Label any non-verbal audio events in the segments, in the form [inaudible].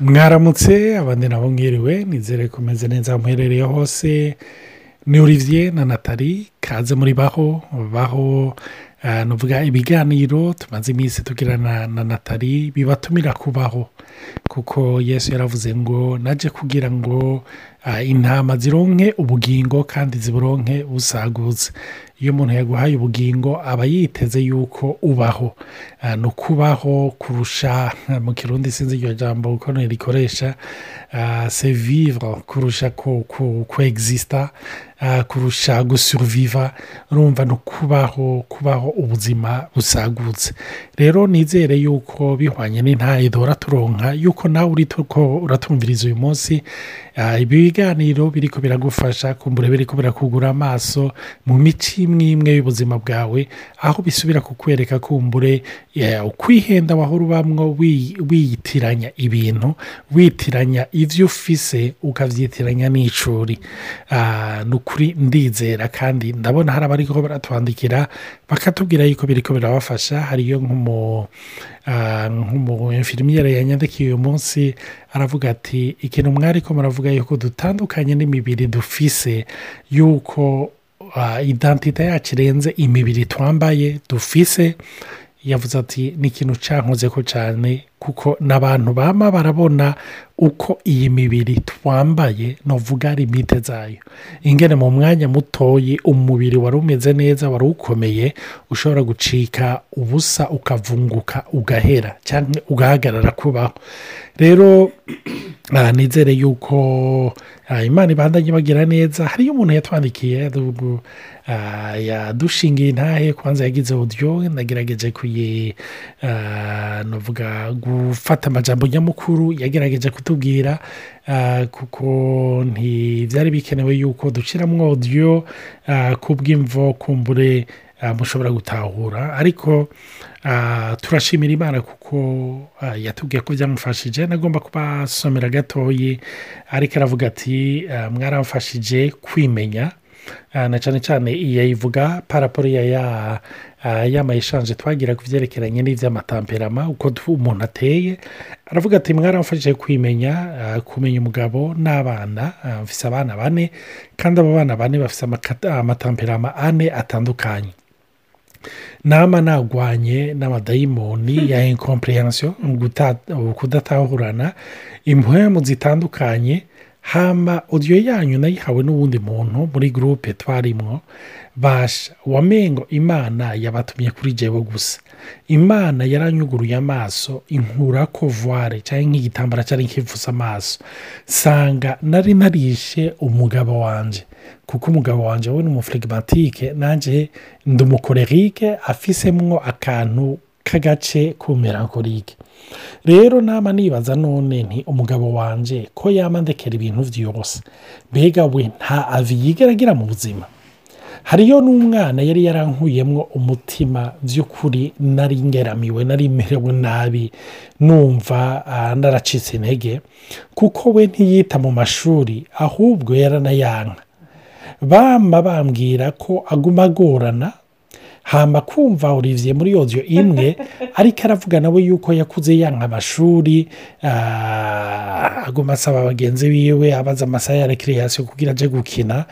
mwaramutse abandi nabo mwiriwe nizere kumeze neza muherereye hose. Ni olivier na natali kaze muri baho baho eh, nuvuga ibiganiro tumaze iminsi tugirana na natali bibatumira kubaho kuko yesu yaravuze ngo naje kugira ngo intama zironke ubugingo kandi ziburonke busagutse. Iyo umuntu yaguhaye ubugingo aba yiteze yuko ubaho. Ah, ni ukubaho kurusha mu kirundi sinzi iryo jambo uko rikoresha se vivre kurusha ah, kurusha gusuruviva urumva ni ukubaho kubaho ubuzima busagutse. Rero nizere yuko bihwanye n'intahe duhora turonka yuko nawe uratumviriza uyu munsi ah, ibi biganiro biriko biragufasha kumbura biriko birakugura amaso mu mico imwe imwe y'ubuzima bwawe aho bisubira kukwereka kumbure eh, ukwihenda wahora ubamwo wi- wiyitiranya ibintu witiranya ibyo ufise ukavyitiranya n'icuri. Ah, ni ukuri ndizera kandi ndabona hari abariko baratwandikira bakatubwira yuko biriko birabafasha hariyo nk'umu ah, yanyandikiye uyu munsi aravuga ati ikintu mwariko muravuga yuko dutandukanye n'imibiri dufise yuko ah, identite yacu irenze imibiri twambaye dufise yavuze ati ni ikintu cyankoze ko cyane kuko n'abantu bama barabona uko iyi mibiri twambaye novuga limite zayo. Ingene mu mwanya mutoyi umubiri wari umeze neza wari ukomeye ushobora gucika ubusa ukavunguka ugahera cyangwa ugahagarara kubaho. Rero ah, nizere yuko imana ibandanye bagira neza. Hariyo umuntu yatwandikiye du- yadushingiye intahe kwanza yagize audio nagerageje kuyi novuga gufata amajambo nyamukuru yagerageje kutubwira ah, kuko ntibyari bikenewe yuko duciramo audio ah, kubw'imvo kumbure ah, mushobora gutahura. Ariko turashimira imana kuko yatubwiye ko byamufashije nagomba kubasomera gatoyi ariko aravuga ati mwaramfashije kwimenya. Na cyane cyane iyo yivuga paraporo ya ya ah, ya mayishanje twagira ku byerekeranye n'iby'amatamperama uko tu- umuntu ateye aravuga ati mwaramfashije kwimenya ah, kumenya umugabo n'abana ah, mfise abana bane kandi abo bana bane amaka- amatamperama ane atandukanye. Nama nagwanye n'amadayimoni ya guta- kudatahurana impwemu zitandukanye hama odiyo yanyu nayihawe n'uwundi muntu muri gurupe twarimwo basha wamengo imana yabatumye kuri jewe gusa. Imana yaranyuguruye amaso inkurako voire cyangwa nk'igitambara cyari nk'ivuza amaso. Sanga nari narishe umugabo wanje kuko umugabo wanje we ni umuflegimatike nanjye ndi umukorerike afisemwo akantu k'agace k'umerankorike rero nama nibaza none nti umugabo wanje ko yama ndekera ibintu byose mbega we nta avi yigera agira mu buzima? Hariyo n'umwana yari yarankuyemwo umutima by'ukuri nari ngeramiwe nari merewe nabi numva naracitse intege kuko we ntiyita mu mashuri ahubwo yaranayanka. Bama bambwira ko aguma agorana hamba kumva olivier muri yodiyo imwe [laughs] ariko aravuga nawe yuko yakuze yanka amashuri ah, aguma asaba bagenzi biwe abaza amasaha ya rekireyasiyo kugira aje gukina.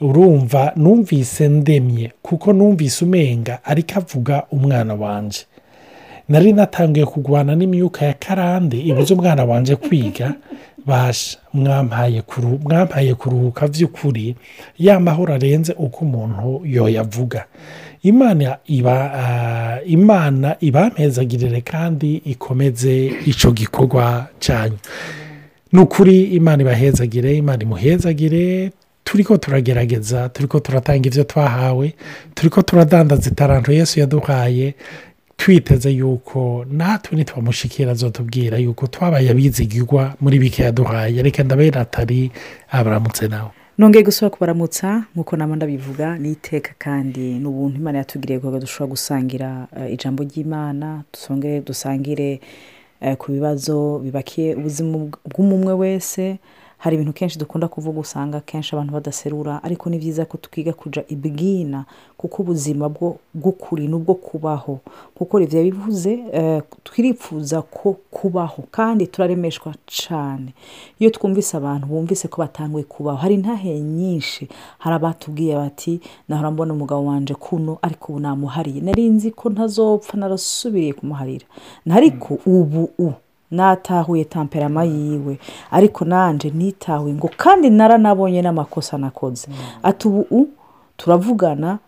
Urumva numvise ndemye kuko numvise umenga ariko avuga umwana wanje. Nari natangiye kurwana n'imyuka ya karande ibuze umwana wanje kwiga. Basha mwampaye kuruhuka by'ukuri ya mahoro arenze uko umuntu yoyavuga. Imana iba ah, imana ibampezagirire kandi ikomeze icyo gikorwa cyanyu ni ukuri imana ibahezagire imana imuhezagire turi ko turagerageza turi ko turatanga ibyo twahawe turi ko turadandaza itaranto yesu yaduhaye twiteze yuko natwe nitwamushikira azotubwira yuko twabaye abizigirwa muri bike yaduhaye. Reka ndabera atari abaramutse nawe. Nongeye gusubira kubaramutsa nk'uko nama ndabivuga ni iteka kandi n'ubuntu imana yatugiriye kuko dushobora gusangira eh, ijambo ry'imana dusangire eh, ku bibazo bibakiye ubuzima bw'umumwe wese. Hari ibintu kenshi dukunda kuvuga usanga kenshi abantu badaserura ariko ni byiza ko twiga kuja ibwina kuko ubuzima bw'ukuri ni ubwo kubaho. Kuko rivyo bivuze eh, twirifuza ko kubaho kandi turaremeshwa cane. Iyo twumvise abantu bumvise ko batanguye kubaho hari intahe nyinshi. Hari abatubwiye bati nahora mbona umugabo wanje kuno ariko ubu namuhariye. Nari nzi ko ntazopfa narasubiriye kumuharira. Ariko ubu u natahuye tamperama yiwe. Ariko nanje nitahuye ngo kandi naranabonye n'amakosa nakoze. Ati ubu turavugana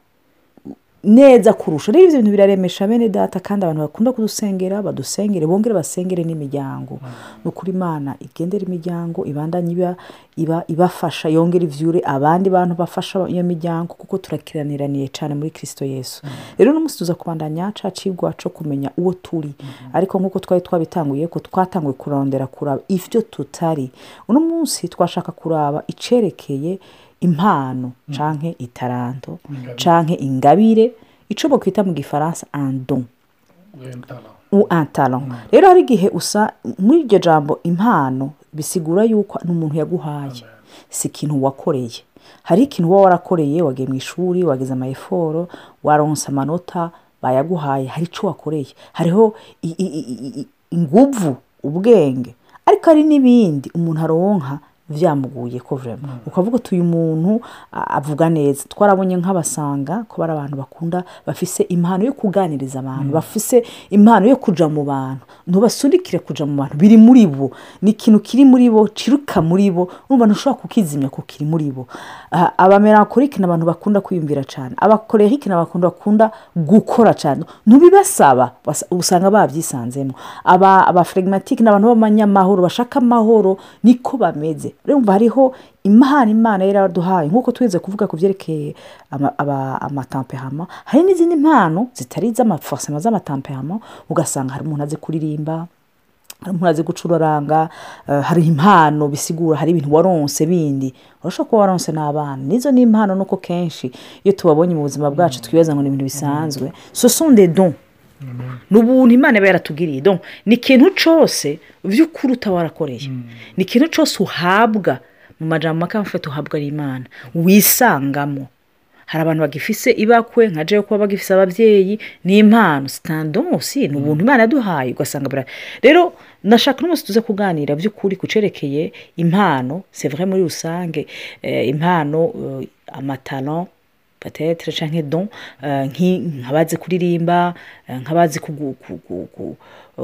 neza kurusha. Rero ibyo bintu biraremesha bene data kandi abantu bakunda kudusengera badusengere bongere basengere n'imiryango. Ni ukuri imana igendera imiryango ibandanye iba iba ibafasha yongera ivyure abandi bantu bafasha iyo miryango kuko turakiraniraniye cyane muri kirisito yesu. Rero n'umunsi tuza kubandanya ca cigwa co kumenya uwo turi. Ariko nk'uko twari twabitanguye ko twatanguye kurondera kuraba ivyo tutari. Uno munsi twashaka kuraba icerekeye impano canke itaranto canke ingabire ico bokwita mu gifaransa ou un talent. Rero hari igihe usa muri iryo jambo impano bisigura yuko ni umuntu yaguhaye. Si ikintu wakoreye. Hari ikintu uba warakoreye wagiye mu ishuri wagize amayeforo waronse amanota bayaguhaye. Hari ico wakoreye. Hariho inguvu ubwenge. Ariko hari n'ibindi umuntu aronka vyamuguye ko vrema ukavuga uti uyu muntu avuga neza. Twarabonye nk'abasanga ko bari abantu bakunda bafise impano yo kuganiriza abantu bafise impano yo kuja mu bantu. Ntubasunikire kuja mu bantu. Biri muri bo. Ni ikintu kiri muri bo ciruka muri bo. Urumva ntushobora kukizimya ko kiri muri bo. Abamelankolike ni abantu bakunda kwiyumvira cyane abakorehike ni abantu bakunda gukora cyane ntubibasaba. Basa- usanga babyisanzemo. Aba abaflegmatike ni abantu b'abanyamahoro bashaka amahoro niko bameze. Urumva hariho imana imana yari yaraduhaye. Nk'uko twize kuvuga ku byerekeye amatampehama hari n'izindi mpano zitari iz'amafosema z'amatampehama ugasanga hari umuntu azi kuririmba hari umuntu azi gucuraranga eh, hari impano bisigura hari ibintu waronse bindi. Urashobora kuba waronse n'abana. Nizo ni impano nuko kenshi iyo tubabonye mu buzima bwacu twibaza ngo ni ibintu bisanzwe. Ce sont des dons. Ni ubuntu imana iba yaratugiriye. Donc ni ikintu cyose by'ukuri utaba warakoreye ni ikintu cyose uhabwa mu majambo make amufata uhabwa ari imana. Wisangamo. Hari abantu bagifise ibakwe nka jewe kuba bagifise ababyeyi ni impano. Sitandosi ni ubuntu imana yaduhaye. Ugasanga bira rero nashaka n'umunsi tuze kuganira by'ukuri ku cerekeye impano. C'est vrai muri rusange eh, impano eh, peut-être canke don eh, nk'abazi kuririmba eh, nk'abazi kugu- kugu- ku-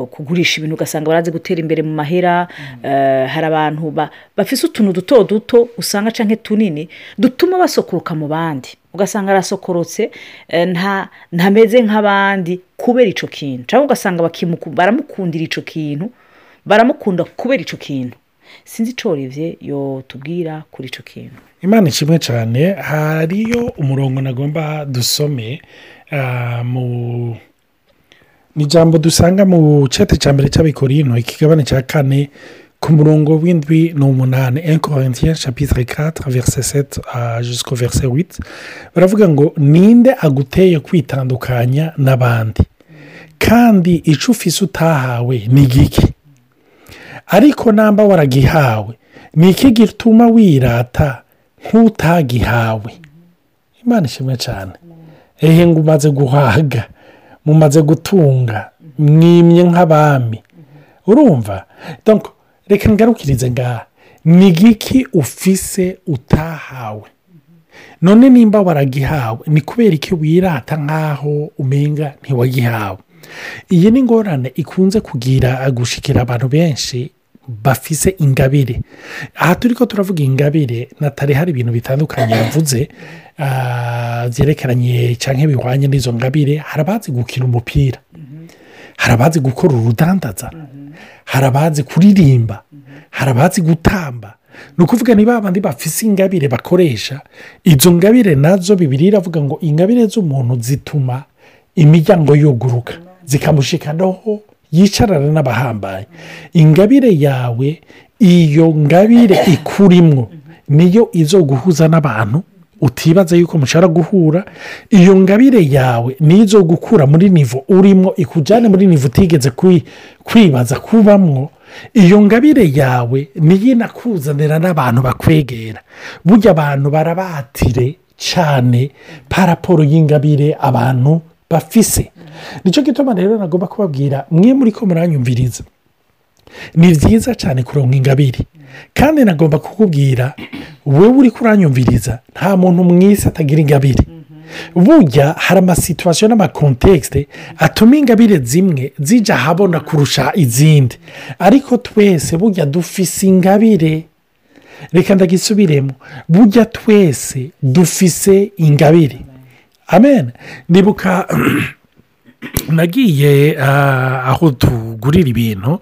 kugurisha ibintu ugasanga barazi gutera imbere mu mahera eh, hari abantu ba- bafise utuntu duto duto usanga canke tunini dutuma basokoroka mu bandi. Ugasanga arasokorotse nta ntameze nk'abandi kubera ico kintu. Cyangwa ugasanga baramukundira ico kintu baramukunda kubera ico kintu. Sinzi ico Olivier yotubwira kuri ico kintu. Imana ishimwe cyane hariyo umurongo nagomba dusome ah, mu ni ijambo dusanga mu cyate cya mbere cy'abikorino ikigabane cya kane ku murongo w'indwi n'umunani 1 Corinthiens chapitre 4 verset 7 à jusqu'au verset 8 baravuga ngo ninde aguteye kwitandukanya n'abandi? Kandi icyo ufise utahawe ni igiki ariko namba waragihawe. Ni iki gituma wirata? Nk'utagihawe imana ishimwe cyane ehe ngo umaze guhaga mumaze gutunga mwimye nk'abami. Urumva? Reka ngarukirize ngaha. Ni igiki ufise utahawe? None nimba waragihawe ni kubera iki wirata nk'aho umenga ntiwagihawe? Iyi ni ingorane ikunze kugira gushikira abantu benshi bafise ingabire. Aha turi ko turavuga ingabire natari hari ibintu bitandukanye yavuze [coughs] ah, byerekeranye cyangwa bihwanye n'izo ngabire hari abazi gukina umupira hari abazi gukora urudandaza hari abazi kuririmba hari abazi gutamba. Ni ukuvuga niba abandi bafise ingabire bakoresha izo ngabire na zo bibiri iravuga ngo ingabire z'umuntu zituma imiryango yuguruka zikamushikanaho yicarana n'abahambaye ingabire yawe iyo ngabire ikurimwo niyo izo guhuza n'abantu utibaza yuko mushobora guhura. Iyo ngabire yawe niyo izo gukura muri nivo urimo ikujyane muri nivo utigeze kwi- kwibaza kubamwo. Iyo ngabire yawe niyo inakuzanira n'abantu bakwegera. Burya abantu barabatire cyane paraporo y'ingabire abantu bafise. Nicyo gituma rero nagomba kubabwira mwe muri ko muranyumviriza. Ni byiza cyane kuronka ingabire. Kandi nagomba kukubwira wowe uri kuranyumviriza nta muntu mwese atagira ingabire. Burya hari amasituwasiyo n'amakontekisite atuma ingabire zimwe zijya ahabona kurusha izindi. Ariko twese burya dufise ingabire. Reka ndagisubiremo. Burya twese dufise ingabire. Amen. Nibuka [clears throat] nagiye ah, aho tugurira ibintu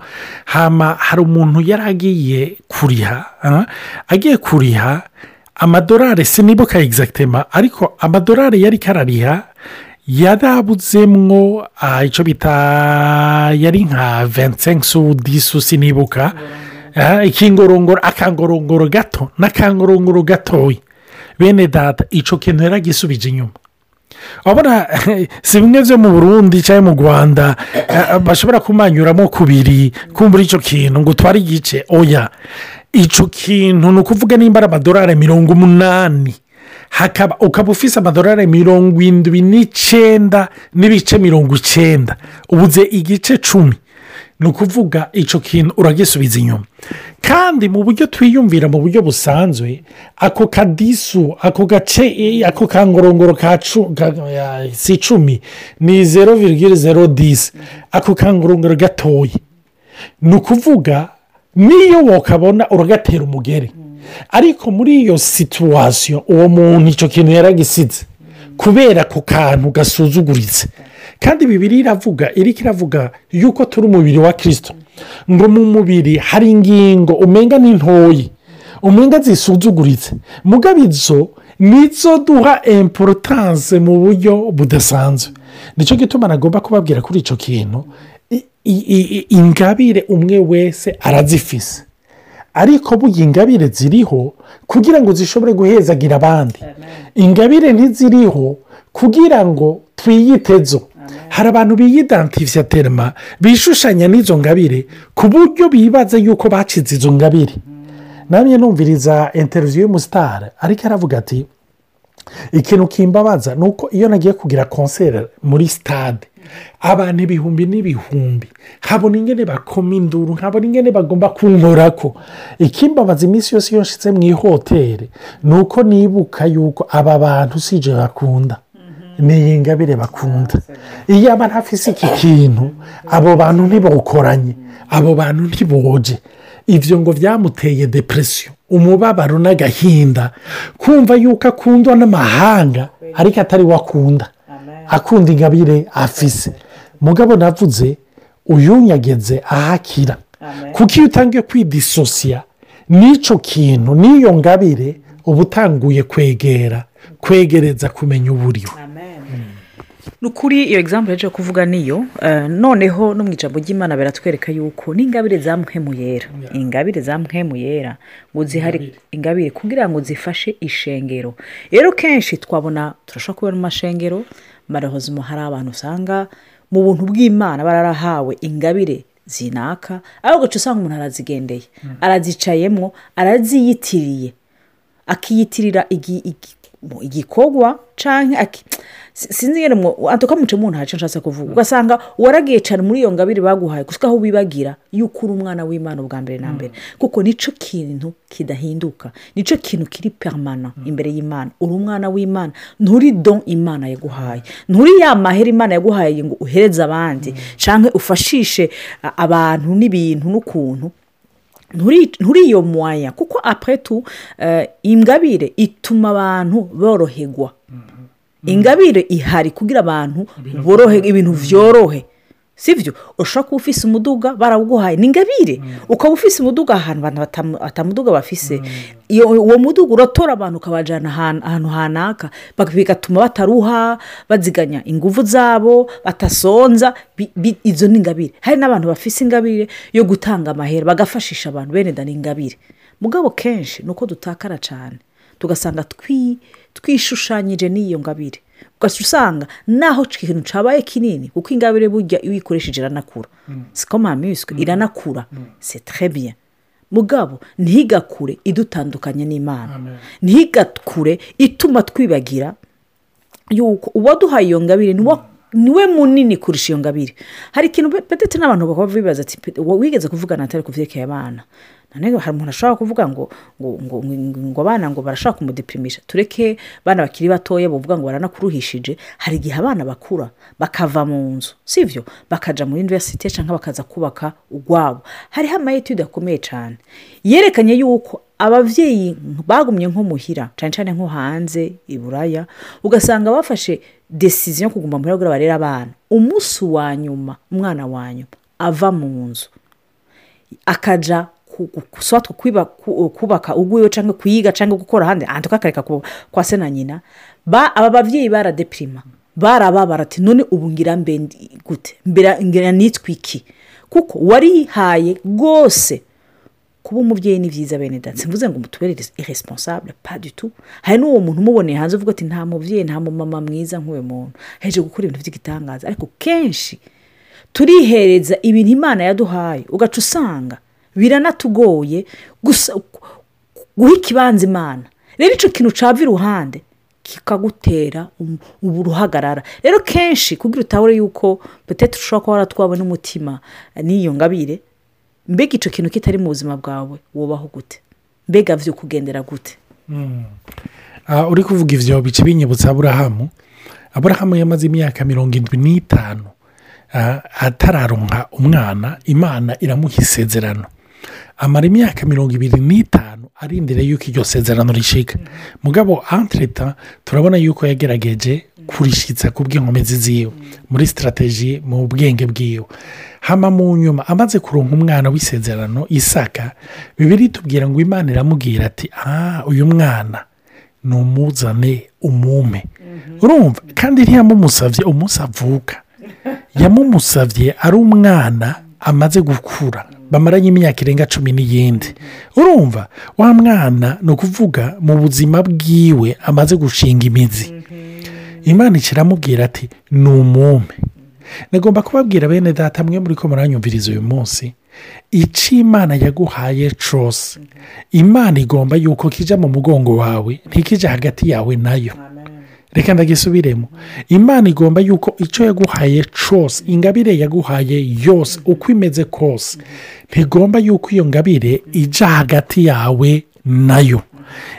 hari umuntu yari agiye kuriha ah, agiye kuriha amadorari sinibuka egizagitema ariko amadorari yari karariha yarabuzemwo ah, icyo bita yari nka vensensu disu sinibuka ikingorongoro akangorongoro gato n'akangorongoro gatoya bene data icyo kintu yaragisubije inyuma. Urabona [laughs] si bimwe byo mu burundi cyangwa mu rwanda eh, bashobora kumanyuramo kubiri kumbura icyo kintu ngo utware igice. Oya icyo kintu ni ukuvuga nimba ari amadorari mirongo umunani. Hakaba ukaba ufise amadorari mirongo indwi n'icyenda n'ibice mirongo icyenda ubuze igice cumi. Ni ukuvuga icyo kintu uragisubiza inyuma. Kandi mu buryo twiyumvira mu buryo busanzwe ako kadisu ako gace ako kangorongoro ka si icumi ni zero virgule zero disi ako kangorongoro gatoya ni ukuvuga niyo wakabona uragatera umugere ariko muri iyo situwasiyo uwo muntu icyo kintu yaragisize kubera ako kantu gasuzuguritse. Kandi bibiri iravuga iriko iravuga yuko turi umubiri wa kirisito ngo mu mubiri hari ingingo umenga ni ntoyi umenga zisuzuguritse. Mugabo izo nizo duha importance mu buryo budasanzwe. Nicyo gituma nagomba kubabwira kuri icyo kintu ingabire umwe wese arazifise. Ariko burya ingabire ziriho kugira ngo zishobore guhezagira abandi. Ingabire ntiziriho kugira ngo twiyitezo. Hari abantu biyidantifya terima bishushanya n'izo ngabire ku buryo bibaza yuko bacize izo ngabire namwe numviriza interiviyo y'umusitari ariko aravuga ati ikintu kimbabaza ni uko iyo nagiye kugira konseri muri sitade abantu ibihumbi n'ibihumbi habona ingene bakoma induru nkabona ingene bagomba kunkorako ikimbabaza iminsi yose iyo nshyize mu ihoteli ni uko nibuka yuko aba bantu si bakunda ni iyi ngabire bakunda. Iyo aba ntafise iki kintu abo bantu ntibawukoranye abo bantu ntiboje. Ibyo ngo byamuteye depresiyo umubabaro n'agahinda. Kumva yuko akundwa n'amahanga ariko atari we akunda. Akunda ingabire afise. Mugabo navuze uyunyageze ahakira kuko iyo utangiye kwidisosiya n'icyo kintu n'iyo ngabire uba utanguye kwegera. Kwegereza kumenya uburiwe ni ukuri iyo egizampu yaje kuvuga niyo eh, noneho no mu ijambo ry'imana biratwereka yuko n'ingabire za mpemu yera. Ingabire za mpemu yera ngo zihari ingabire. kugira ngo zifashe ishengero. Rero kenshi twabona turashobora kubona mu mashengero marahozimo hari abantu usanga mu buntu bw'imana bararahawe ingabire zinaka ariko ugaca usanga umuntu arazigendeye. Arazicayemo araziyitiriye. Akiyitirira igikorwa cyangwa sinzi atuka muce mu ntacyo nshatse kuvuga ugasanga waragiye cyane muri iyo ngabire baguhaye gusa aho wibagira yuko uri umwana w'imana ubwa mbere na mbere. Kuko ni cyo kintu kidahinduka ni cyo kintu kiri permana imbere y'imana. Uri umwana w'imana nturi don imana yaguhaye. Nturi ya mahera imana yaguhaye ngo uhereze abandi. Cyangwa ufashishe abantu n'ibintu n'ukuntu nturi nturi iyo mwanya. Kuko apuretu ingabire ituma abantu boroherwa ingabire ihari kugira abantu borohe ibintu byorohe si byo ushobora kuba ufise umuduga barawuguhaye. Ni ingabire ukaba ufise umuduga ahantu abantu batamu- batamuduga bafise. Iyo uwo muduga uratora abantu ukabajyana ahantu hanaka. Bigatuma bataruha baziganya ingufu zabo batasonza. Izo ni ingabire hari n'abantu bafise ingabire yo gutanga amahera bagafashisha abantu bene da ni ingabire. Mugabo kenshi ni uko dutakara cyane tugasanga twi- twishushanyije n'iyo ngabire. Ugaca usanga naho ikintu cyabaye kinini kuko ingabire burya iyo uyikoresheje iranakura siko mamiswe iranakura c'est très bien mugabo ntigakure idutandukanye n'imana ntigakure ituma twibagira yuko uwaduhaye iyo ngabire ni we munini kurusha iyo ngabire hari ikintu pe- petete n'abantu bakaba bibaza ati "Pe- wa- wigeze kuvugana atari ku byerekeye abana none hari umuntu ashobora kuvuga ngo ngo ngo abana ngo barashaka kumudeprimisha tureke abana bakiri batoya bavuga ngo baranakuruhishije. Hari igihe abana bakura bakava mu nzu sibyo bakaja muri universite cyangwa bakaza kubaka urwabo. Hariho amayetide akomeye cyane yerekanye yuko ababyeyi bagumye nko muhira cyane cyane nko hanze i buraya ugasanga bafashe desiziyo yo kuguma muhira kugira barere abana. Umunsi wa nyuma umwana wa nyuma ava mu nzu akaja kubaka ugwiwe cyangwa kuyiga cyangwa gukora ahandi ahantu kakareka ku- kwa se na nyina. Ba aba babyeyi baradeprima barababara ati none ubu ngira mbe gute? Ngira nitwa iki? Kuko warihaye rwose kuba umubyeyi ni byiza bene dati mvuze ngo mutubere iresponsable tout. Hari n'uwo muntu umuboneye hanze uvuga ati nta mubyeyi nta mumama mwiza nk'uyu muntu. Heje gukora ibintu by'igitangaza ariko kenshi turihereza ibintu imana yaduhaye ugaca usanga biranatugoye gusa guha ikibanza imana. Rero icyo kintu cava iruhande kikagutera um- uruhagarara. Rero kenshi kugira utahure yuko petete ushobora kuba waratwawe n'umutima n'iyo ngabire mbega icyo kintu kitari mu buzima bwawe wubaho gute? Mbega byo kugendera gute Ah, uri kuvuga ibyo bice binyibutsa aburahamu aburahamu yamaze imyaka mirongo irindwi n'itanu ah, atararonka umwana imana iramuha isezerano. Amara imyaka mirongo ibiri n'itanu arindira yuko iryo sezerano rishika mugabo entreta turabona yuko yagerageje kurishitsa ku bw'inkomezi ziwe muri sitarateji mu bwenge bwiwe hama mu nyuma amaze kuronka umwana w'isezerano isaka bibiri tubwira ngo imana iramubwira ati ah uyu mwana numuzane umume urumva kandi ntiyamumusabye umunsi avuka yamumusabye ari umwana amaze gukura bamaranye imyaka irenga cumi n'iyindi. Urumva wa mwana ni ukuvuga mu buzima bwiwe amaze gushinga imizi. Imana ikiramubwira ati ni umume. Nagomba kubabwira bene data mwe muri ko muranyumviriza uyu munsi icyo imana yaguhaye cyose imana igomba yuko kijya mu mugongo wawe ntikijya hagati yawe na yo. Reka ndagisubiremo. Imana igomba yuko icyo yaguhaye cyose ingabire yaguhaye yose uko imeze kose ntigomba yuko iyo ngabire ijya hagati yawe na yo.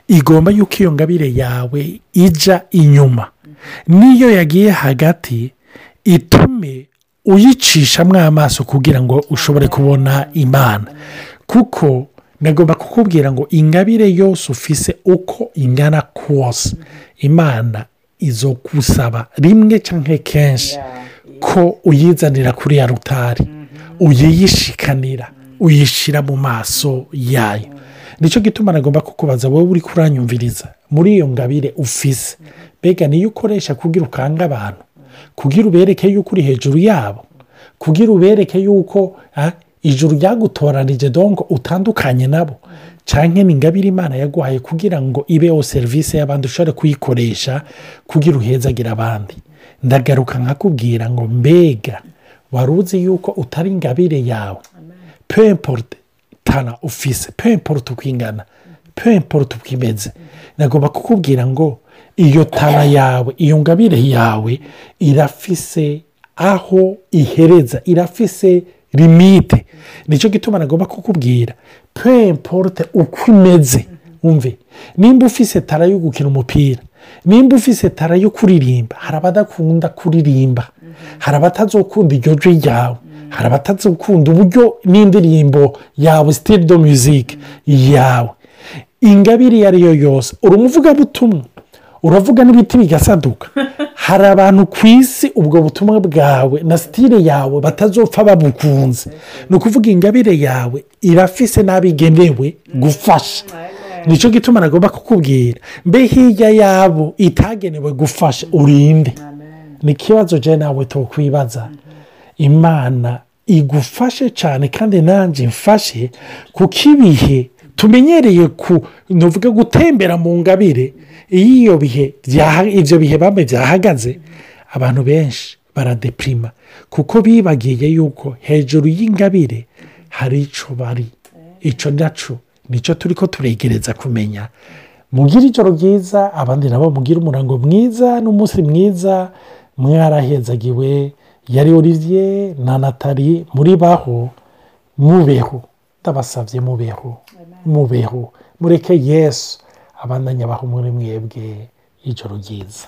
Igomba yuko iyo ngabire yawe ijya inyuma. N'iyo yagiye hagati itume uyicishamo amaso kugira ngo ushobore kubona imana. Kuko nagomba kukubwira ngo ingabire yose ufise uko ingana kose. Imana izo gusaba rimwe cyangwa kenshi ko uyizanira kuri ya rutari uyiyishikanira uyishyira mu maso yayo. Nicyo gituma nagomba kukubaza wowe uri kuranyumviriza muri iyo ngabire ufise? Mbega niyo ukoresha kugira ukanga abantu? Kugira ubereke yuko uri hejuru yabo? Kugira ubereke yuko ah, ijuru ryagutoranije dongo utandukanye nabo. Cyangwa ni ingabire imana yaguhaye kugira ngo ibeho serivisi y'abandi ushobore kuyikoresha kugira uhezagire abandi. Ndagaruka nkakubwira ngo mbega wari uzi yuko utari ingabire yawe? Pemporute tana ufise pemporute uko ingana pemporute uko imeze. Nagomba kukubwira ngo iyo tana yawe iyo ngabire yawe irafise aho ihereza irafise limite. Nicyo gituma nagomba kukubwira. Pemporute uko imeze wumve nimba ufise tara yo gukina umupira nimba ufise tara yo kuririmba hari abadakunda kuririmba. Hari abatazokunda iryo jwi ryawe. Hari abatazokunda uburyo n'indirimbo yawe sitiri do muzike yawe. Ingabire iyo ari yo yose. Uri umuvugabutumwa. Uravuga n'ibiti bigasaduka. [laughs] hari abantu ku isi ubwo butumwa bwawe na sitire yawe batazopfa babukunze. Ni ukuvuga ingabire yawe irafise n'abigenewe gufasha. Nicyo gituma nagomba kukubwira. Mbe hirya yabo itagenewe gufasha urinde. Ni ikibazo jya nawe tukwibaza imana igufashe cyane kandi nanjye mfashe kuko ibihe tumenyereye ku ntuvuge gutembera mu ngabire iyo bihe ibyo bihe bamwe byahagaze abantu benshi baradepirima kuko bibagiye yuko hejuru y'ingabire hari icyo bari icyo na cyo ni cyo turi ko turegereza kumenya mugire ijoro ryiza abandi nabo mugire umurango mwiza n'umunsi mwiza mwarahezagiwe yari olivier na natali muri baho mubeho ndabasabye mubeho mubeho mureke yesu abandanya abaho muri mwebwe ijoro ryiza.